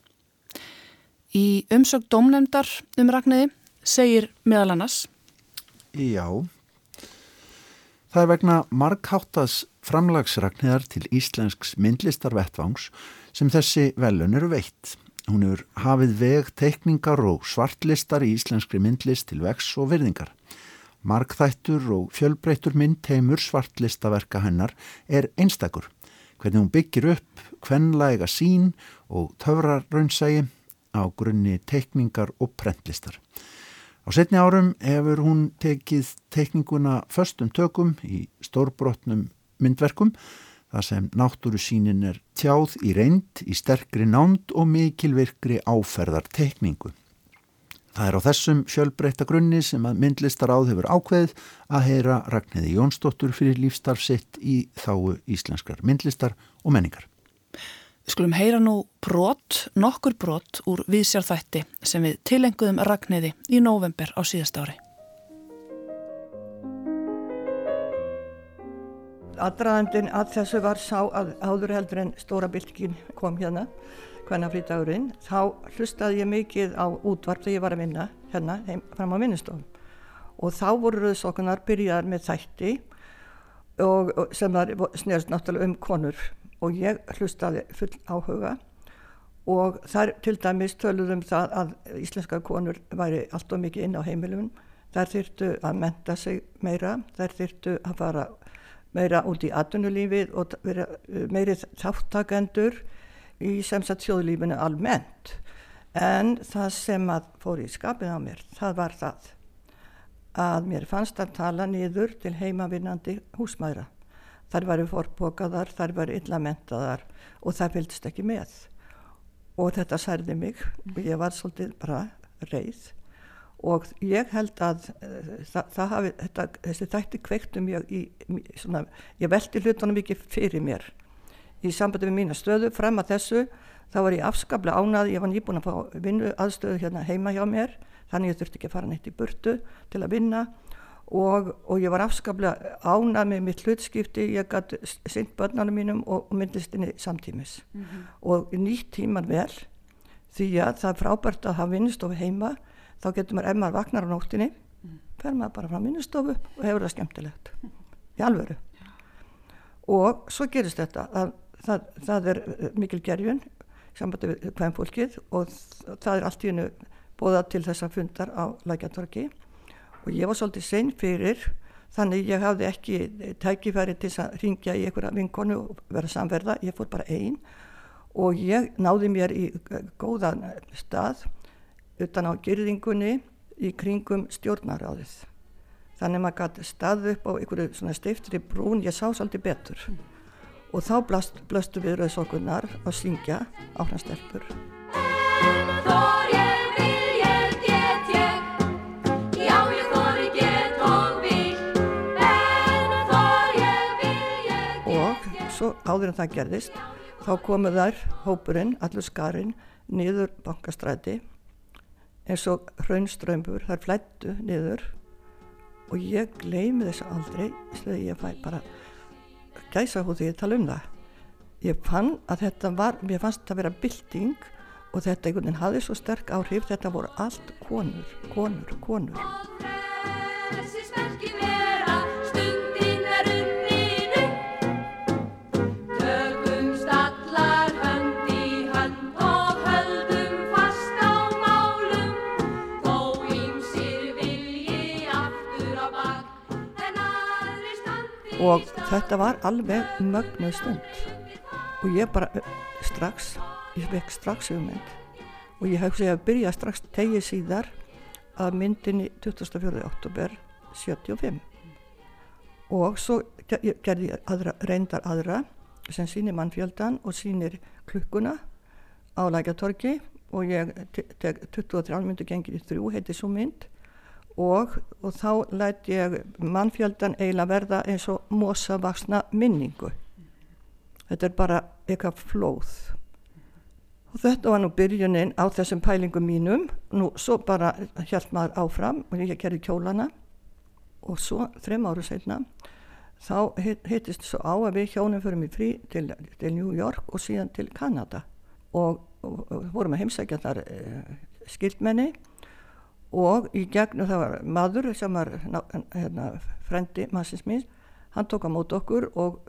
Í umsökt domnefndar um Ragnæði segir meðal annars Já, það er vegna markháttas framlagsragnir til íslensks myndlistarvettvangs sem þessi velun eru veitt. Hún er hafið veg teikningar og svartlistar í íslenskri myndlist til vex og virðingar. Markþættur og fjölbreyttur myndheimur svartlistaverka hennar er einstakur. Hvernig hún byggir upp kvenlæga sín og töfrarraunsægi á grunni teikningar og prentlistar. Á setni árum hefur hún tekið teikninguna föstum tökum í stórbrotnum myndverkum þar sem náttúru sínin er tjáð í reynd, í sterkri nánd og mikilvirkri áferðar teikningu. Það er á þessum fjölbreytta grunni sem að myndlistar áð hefur ákveðið að heyra Ragnhiði Jónsdóttur fyrir lífstarf sitt í þáu íslenskar myndlistar og menningar. Við skulum heyra nú brot, nokkur brot úr viðsjárþætti sem við tilenguðum Ragnhiði í november á síðast ári. aðdraðandin að þessu var sá að áður heldur en stóra bylgin kom hérna hvenna frítagurinn þá hlustaði ég mikið á útvarp þegar ég var að vinna hérna heim, fram á vinnustofn og þá voru rauðsokkunar byrjaðar með þætti og, og sem var snerst náttúrulega um konur. Og ég hlustaði full áhuga. Og þar til dæmis töluðum það að íslenska konur væri allt og mikið inn á heimilum. Þær þyrtu að menta sig meira. Þær þyrtu að fara meira út í atvinnulífið og uh, meiri þáttakendur í semst sjóðlífinu almennt. En það sem að fór í skapið á mér, það var það að mér fannst að tala niður til heimavinnandi húsmæra. Þar varu forbokaðar, þar varu illamentaðar og það fylgst ekki með. Og þetta særði mig og ég var svolítið bara reið og ég held að uh, það, það hafi, þetta, þessi þætti kveiktum ég í, svona, ég veldi hlutunum ekki fyrir mér í sambandi við mína stöðu, frem að þessu þá var ég afskaplega ánað, ég var nýbúin að fá vinnu aðstöðu hérna heima hjá mér þannig ég þurfti ekki að fara neitt í burtu til að vinna. Og, og ég var afskaplega ánað með mitt hlutskipti, ég gæti synd börnarnum mínum og, og myndlistinni samtímis. Mm -hmm. og nýtt tíman vel því að það er frábært að hafa vinnustofu heima. Þá getur maður, ef maður vaknar á nóttinni mm. fer maður bara frá minnustofu og hefur það skemmtilegt. Í alvöru. Og svo gerist þetta að það, það er eh, mikil gerjun sambandi við hvem fólkið og það er allt í hennu bóða til þessa fundar á Lækjartorki og ég var svolítið sein fyrir þannig ég hafði ekki tækifæri til að ringja í einhverja vinkonu og vera samverða, ég fór bara einn og ég náði mér í eh, góðan stað utan á gyrðingunni í kringum stjórnaráðið. Þannig maður gæti stað upp á einhverju svona stiftri brún, ég sá svolítið betur. Og þá blast, blastu við rauðsókunar að syngja á hans stelpur. Svo áður en það gerðist, þá komu þær, hópurinn, allur skarinn, niður bankastræti. Eins og hraunströmbur, þar flættu niður. Og ég gleymi þess aldrei þegar ég fæ bara gæsa húð því að tala um það. Ég fann að þetta var mér fannst þetta að vera bilding og þetta einhvern veginn hafði svo sterk áhrif þetta voru allt konur, konur, konur og þetta var alveg mögnuð stund. Og ég bara strax, ég vekk strax hugmynd. Og ég segið að byrja strax tegið síðar að myndinni 24. oktober 75 og svo gerði ég aðra, reyndar aðra sem sýnir mannfjöldan og sýnir klukkuna á lækjatorki og ég teg 23 myndu gengir í þrjú heiti svo mynd og, og þá lætt ég mannfjöldan eiginlega verða eins og mosavaksna minningu. Þetta er bara eitthvað flóð. Og þetta var nú byrjunin á þessum pælingum mínum. Nú svo bara hjælt maður áfram og ég kerði kjólana og svo þrem áru setna þá hittist svo á að við hjónum fyrir mig frí til, til New York og síðan til Kanada og, og, og vorum að heimsækja þar eh, skildmenni og í gegnum það var maður sem var hérna, frendi massins mín hann tók á mót okkur og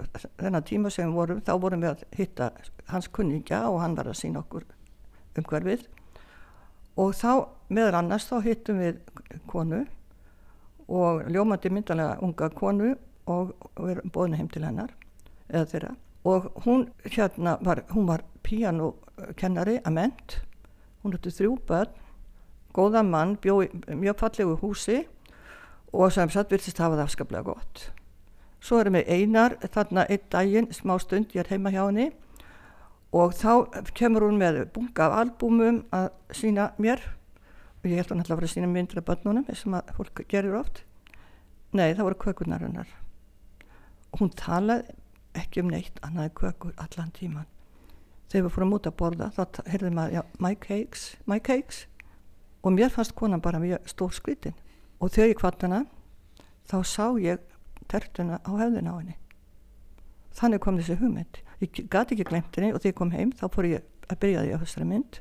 þennan tíma sem við vorum þá vorum við að hitta hans kunningja og hann var að sína okkur umhverfið. Og þá meðal annars þá hittum við konu og ljómandi myndalega unga konu og við erum bóðinu heim til hennar eða þeirra. Og hún hérna var, hún var píanokennari að ment hún hætti þrjú börn góðan mann, bjóð mjög fallegu húsi og sem satt virtist hafa það afskaplega gott. Svo erum við einar þarna einn daginn, smá stund, ég er heima hjá henni og þá kemur hún með bunga af albúmum að sína mér og ég held að hann ætla að vera að sína myndir af börnunum eins og fólk gerir oft. Nei, það voru kökunar hennar. Hún talaði ekki um neitt annaði kökur allan tíman. Þegar við fórum út að borða þá heyrðum við að, já, my cakes, my cakes og mér fannst konan bara mjög stór skvitin og þegar ég kvart hana þá sá ég tertuna á hefðin á henni. Þannig kom þessi hugmynd. Ég gati ekki glemt henni og þegar ég kom heim þá fór ég að byrja því á þessari mynd.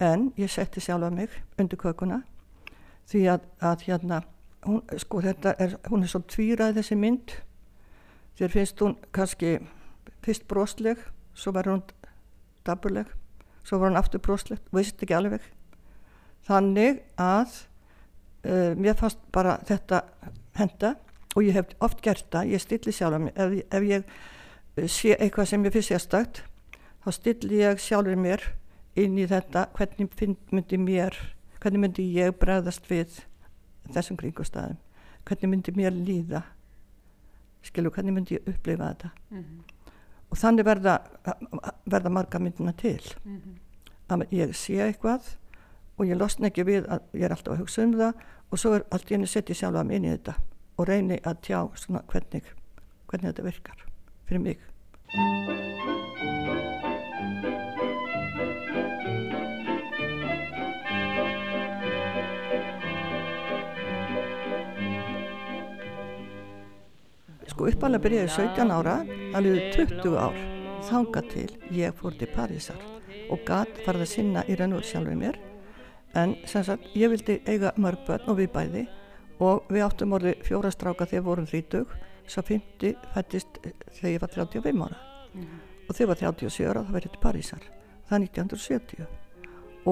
En ég setti sjálfa mig undir kökuna því að, að hérna hún, sko þetta er, hún er svo tvírað þessi mynd. Þér finnst hún kannski fyrst brosleg svo var hún daburleg svo var hún aftur brosleg, veist ekki alveg þannig að uh, mér fannst bara þetta henda og ég hef oft gert það, ég stilli sjálf mér. Ef, ef ég eh, sé eitthvað sem ég finnst sérstakt þá stilli ég sjálfur mér inn í þetta hvernig myndi mér hvernig myndi ég bregðast við þessum kringustæðum hvernig myndi mér líða? Skilu, hvernig myndi ég upplifa þetta? Mm -hmm. og þannig verða verða marga myndina til. Mm -hmm. að ég sé eitthvað og ég losna ekki við að ég er alltaf að hugsa um það og svo er allt í henni sett ég sjálf að minni þetta og reyni að tjá svona hvernig, hvernig þetta virkar fyrir mig. Sko uppalega byrjaði 17 ára, alveg 20 ár, þanga til ég fór til Parísar og gatt farið að sinna í raun og sjálfur mér en sem sagt ég vildi eiga mörg börn og við bæði og við áttum orðið fjóra stráka þegar vorum þrítug svo 50 fættist þegar ég var 35 ára. Mm og þegar var 37 ára það verið til Parísar. Það er 1970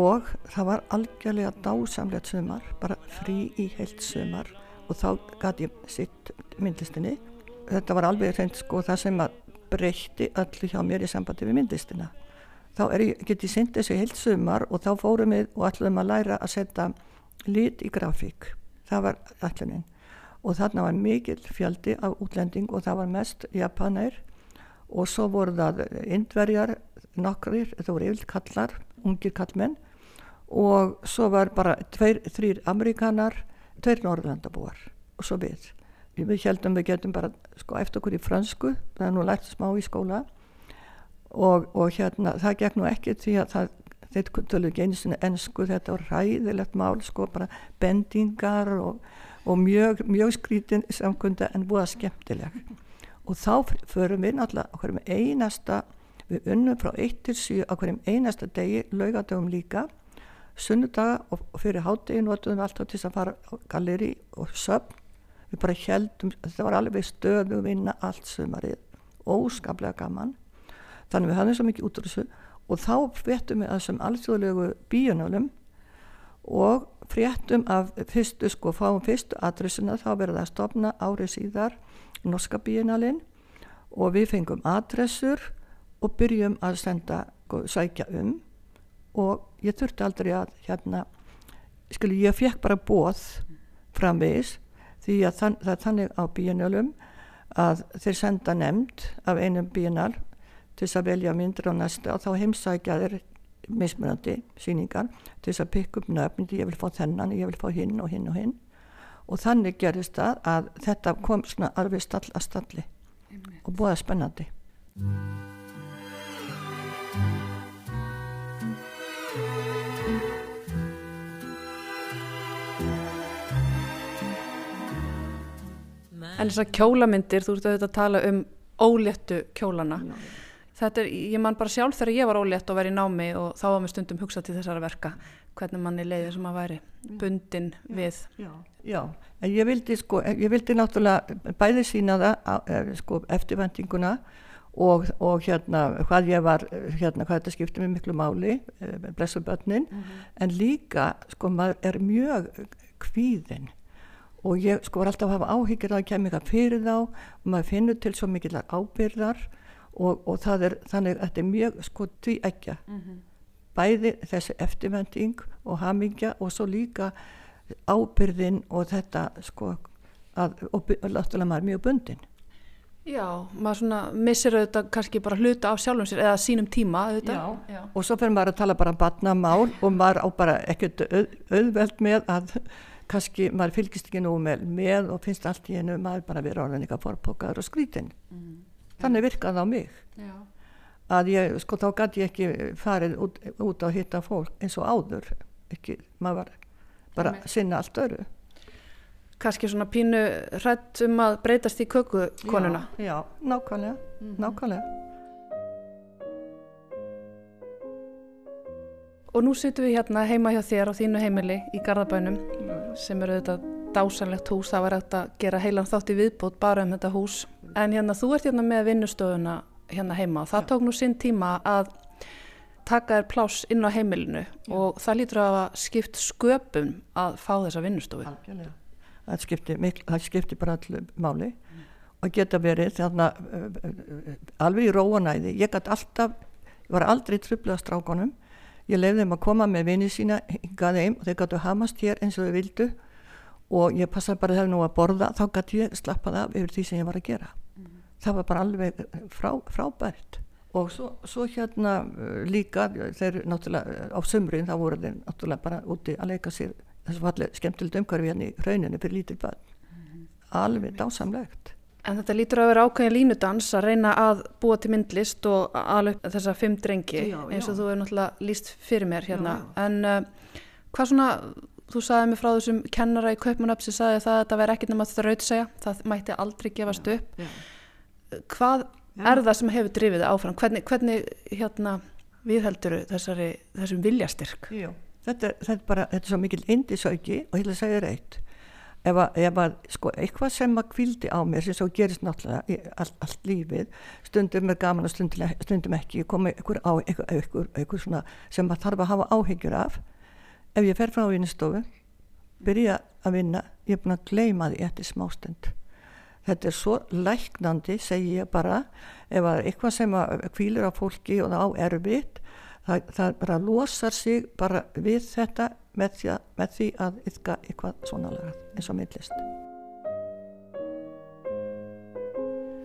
og það var algjörlega dásamlegt sömar bara frí í heilt sömar og þá gæti ég sitt myndlistinni. Þetta var alveg reynd sko það sem að breytti öllu hjá mér í sambandi við myndlistina þá ég, get ég synd þessu heilt sumar og þá fórum við og ætlum að læra að setja lit í grafík. Það var ætlunin. Og þarna var mikill fjöldi af útlending og það var mest japanær og svo voru það indverjar nokkrir, það voru yfir kallar ungir kallmenn og svo var bara tveir, þrýr amerikanar, tveir norðlandabúar og svo við. Við heldum við getum bara sko eftir okkur í fransku það er nú lært smá í skóla og, og hérna það gekk nú ekki því að það þetta tölur ekki einu sinni ennsku þetta var ræðilegt mál sko bara bendingar og, og mjög, mjög skrítin samkunda en búið að skemmtileg. Og þá förum við náttúrulega okkur með einasta við unnum frá 1 til 7 okkur með einasta degi laugadögum líka. Sunnudaga og, fyrir hátegi notuðum við alltaf til að fara á galeri og söfn. Við bara heldum, þetta var alveg stöðu vinna allt sumarið, óskaplega gaman þannig við hafðum svo mikið út úr þessu. Og þá fréttum við að þessum alþjóðlegu bíunálum og fréttum af fyrstu sko fáum fyrstu adressuna þá verða að stopna árið síðar norska bíunálin og við fengum adressur og byrjum að senda sko, sækja um. Og ég þurfti aldrei að hérna skilji ég fekk bara bóð framvegis því að þann, það er þannig á bíunálum að þeir senda nefnd af einum bíunál til þess að velja myndir á næsta og þá heimsækja þeir mismunandi síningar til þess að pikka upp nöfn ég vil fá þennan, ég vil fá hinn og hinn og hinn. Og þannig gerist það að þetta kom svona alveg stall að stalli Einmitt. og búið að spennandi. En þess að kjólamyndir, þú ert auðvitað að tala um óléttu kjólana Já þetta er, ég man bara sjálf þegar ég var ólétt og verið í námi og þá var mér stundum hugsað til þessara verka hvernig manni leiði sem að væri bundin já, við. Já, já, en ég vildi sko, ég vildi náttúrulega bæði sína það eh, sko eftirvendinguna og, og hérna hvað ég var, hérna hvað þetta skipti mig miklu máli, eh, blessu börnin. Mm -hmm. en líka sko maður er mjög kvíðin og ég sko var alltaf að hafa áhyggjur að eitthvað fyrir þá og maður finnur til svo mikillar ábyrðar og, og það er þannig að þetta er mjög sko tví ekki mm -hmm. bæði þessi eftirvending og hamingja og svo líka ábyrðin og þetta sko að, og láttulega maður mjög bundin Já, maður svona missir auðvitað kannski bara hluta á sjálfum sér eða sínum tíma auðvitað. Já, Já. og svo fyrir maður að tala bara um batnamál og maður á bara ekkert auð, auðveld með að kannski maður fylgist ekki nú með, með og finnst allt í hennu maður bara verið orðin eitthvað forpokaður og skrítin mm þannig virkaði á mig Já. að ég, sko þá gæti ég ekki farið út, út að hitta fólk eins og áður ekki, maður var bara að sinna allt öru kannski svona pínu hrætt um að breytast í kökukonuna. Já, já nákvæmlega, mm -hmm. nákvæmlega. Og nú sittum við hérna heima hjá þér á þínu heimili í Garðabænum sem eru þetta dásanlegt hús, það var eftir að gera heilan þátt í viðbót bara um þetta hús. En hérna þú ert hérna með vinnustofuna hérna heima og það tók nú sinn tíma að taka þér pláss inn á heimilinu Já. og það lítur að hafa skipt sköpum að fá þessa vinnustofu. Algjörlega. Það skipti, mikl, það skipti bara allir máli mm. og geta verið þarna uh, alveg í róanæði. Ég gæti alltaf, ég var aldrei tröflið á strákonum. Ég lefði þeim að koma með vinið sína hingaði einn og þeir gætu hamast hér eins og þau vildu og ég passaði bara þegar nú að borða þá gæti ég slappað af yfir því sem ég var að gera. Það var bara alveg frá, frábært. Og svo, svo hérna uh, líka þeir náttúrulega á sömrin þá voru þeir náttúrulega bara úti að leika sér þessu fallið skemmtilegt umhverfi hérna í rauninu fyrir lítil börn mm -hmm. alveg dásamlegt. En þetta lítur að vera ákveðin línudans að reyna að búa til myndlist og alveg þessar fimm drengi já, eins og já. þú er náttúrulega líst fyrir mér hérna. Já, en uh, hvað svona þú sagði mig frá þessum kennara í Kaupmannöfn sem sagði það að þetta væri ekkit nema þrautsega það mætti aldrei gefast upp hvað er það sem hefur drifið áfram? Hvernig, hvernig hérna, viðheldur þessari, þessum viljastyrk? Jú, þetta, þetta er bara þetta er svo mikil indisauki og ég vil segja reitt ef að, ef að sko, eitthvað sem að kvildi á mér sem svo gerist náttúrulega í all, allt lífið stundum er gaman og stundum, stundum ekki koma ykkur á ykkur, ykkur, ykkur sem að þarf að hafa áhyggjur af. Ef ég fer frá vinstofu byrja að vinna ég er búin að gleima því eftir smástund þetta er svo læknandi segi ég bara ef að eitthvað sem kvílir á fólki og það á erfitt það, það bara losar sig bara við þetta með því að, með því að yfka eitthvað svona lagað eins og myndlist.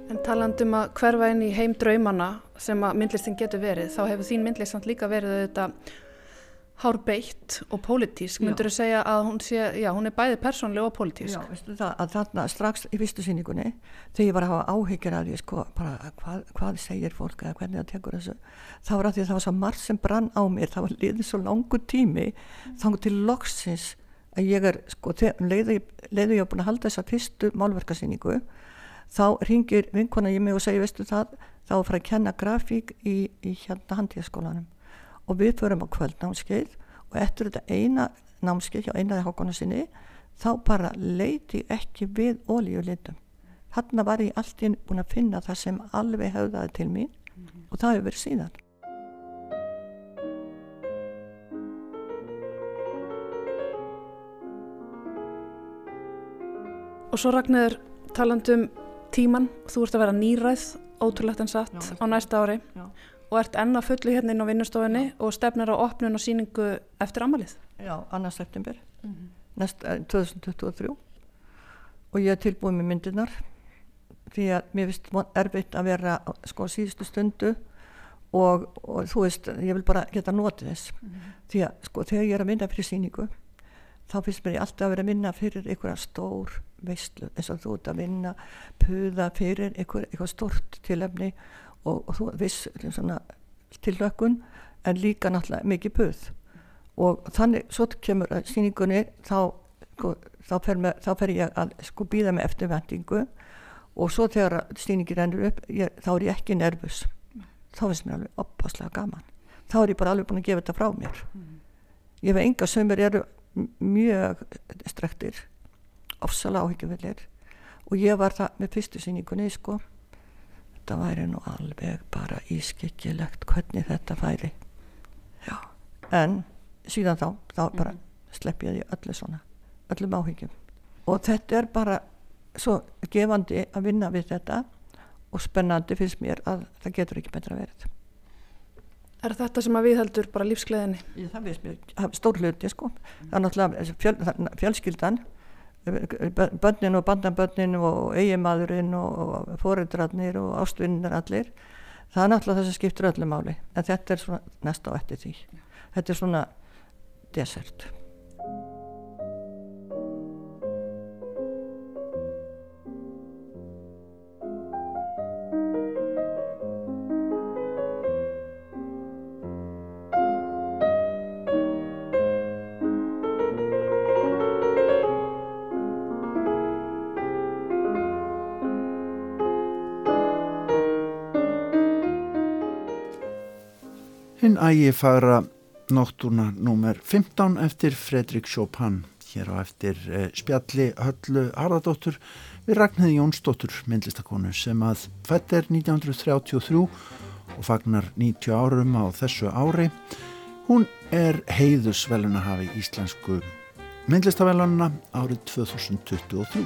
En talandum að hverfa inn í heim draumana sem að myndlistin getur verið þá hefur þín myndlist líka verið þetta hár beitt og pólitísk, myndur þú segja að hún sé, já, hún er bæði persónlega og pólitísk? Já, veistu það, að þarna strax í fyrstu síningunni, þegar ég var að hafa áhyggjur að því, sko, bara hvað, hvað segir fólk eða hvernig það tekur þessu, þá var að því að það var svo margt sem brann á mér, það var liðið svo langu tími, mm. þá til loksins að ég er, sko, leiði ég að búin að halda þessa fyrstu málverkarsíningu, þá ringir vinkona ég mig og segir, veistu það, þá fara að kenna grafík í, í hérna handíðaskólanum og við förum á kvöldnámskeið. Og eftir þetta eina námskeið hjá einaði hákona sinni þá bara leiti ekki við ólíulitum hann var ég alltaf búin að finna það sem alveg höfðaði til mín. Mm -hmm. og það hefur verið síðan. Og svo Ragnar talandum tíman, þú ert að vera nýræð ótrúlegt en satt Já, á næsta ári. Já og ert enna fullu hérna inn á vinnustofunni Já. og stefnar á opnun og síningu eftir amalið. Já, annars september mm -hmm. næst, 2023 eh, og ég er tilbúið með myndirnar því að mér finnst erfitt að vera sko síðustu stundu og, og þú veist, ég vil bara geta notið þess mm -hmm. því að sko þegar ég er að vinna fyrir síningu þá finnst mér ég alltaf að vera að vinna fyrir einhverja stór veistlu eins og þú ert að vinna puða fyrir einhver, einhver stort tilefni og, og þú viss tillökun en líka náttúrulega mikið puð. Og þannig, svo kemur síningunni þá, sko, þá, fer, með, þá fer ég að sko býða með eftirvendingu og svo þegar síningin ennur upp ég, þá er ég ekki nervus. Þá finnst mér alveg opaslega gaman. Þá er ég bara alveg búin að gefa þetta frá mér. Ég veit enga sömur eru mjög strektir ofsalega áhyggjufellir og ég var það með fyrstu síningunni sko þetta væri nú alveg bara ískyggilegt hvernig þetta færi já, en síðan þá, þá mm. bara slepp ég því öllu svona, öllum áhyggjum og þetta er bara svo gefandi að vinna við þetta og spennandi finnst mér að það getur ekki betra verið Er þetta sem að við heldur bara lífsgleðinni? Ég, það finnst mér stór hluti sko, mm. það er náttúrulega fjöl, fjölskyldan bönnin og bandanbönnin og eigimadurinn og fóreldrarnir og ástvinnir allir. Það er náttúrulega þess að skiptur öllu máli en þetta er svona næsta á eftir því. Þetta er svona desert ægi fara nóttúrna númer 15 eftir Fredrik Chopin. Hér á eftir eh, spjalli Höllu Harðardóttur við Ragnhiði Jónsdóttur myndlistakonu sem að fætt er 1933 og fagnar 90 árum á þessu ári. Hún er heiðusvelunahafi íslensku myndlistavelunna árið 2023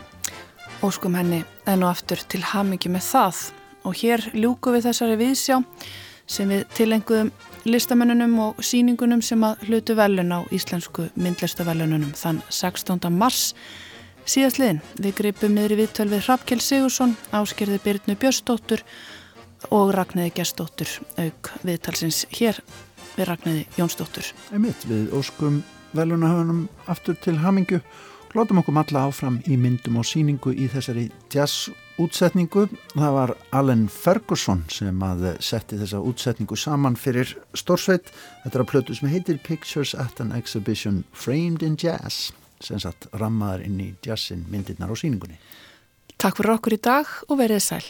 Óskum henni enn og aftur til hamingi með það. Og hér ljúku við þessari viðsjá sem við tilenguðum listamennunum og síningunum sem að hlutu velun á íslensku myndlistavelununum þann 16. mars síðastliðin. Við gripum niður í viðtöl við Hrafkjell Sigursson, áskerði Byrnu Björnsdóttur og Ragnæði Gjersdóttur auk viðtalsins hér við Ragnæði Jónsdóttur. Einmitt, við óskum velunahöfunum aftur til hamingu og látum okkur alla áfram í myndum og síningu í þessari jazz útsetningu. Það var Allen Ferguson sem að setti þessa útsetningu saman fyrir Stórsveit. Þetta er að plötu sem heitir Pictures at an Exhibition Framed in Jazz sem satt rammaðar inn í jazzin myndirnar á síningunni. Takk fyrir okkur í dag og verið sæl.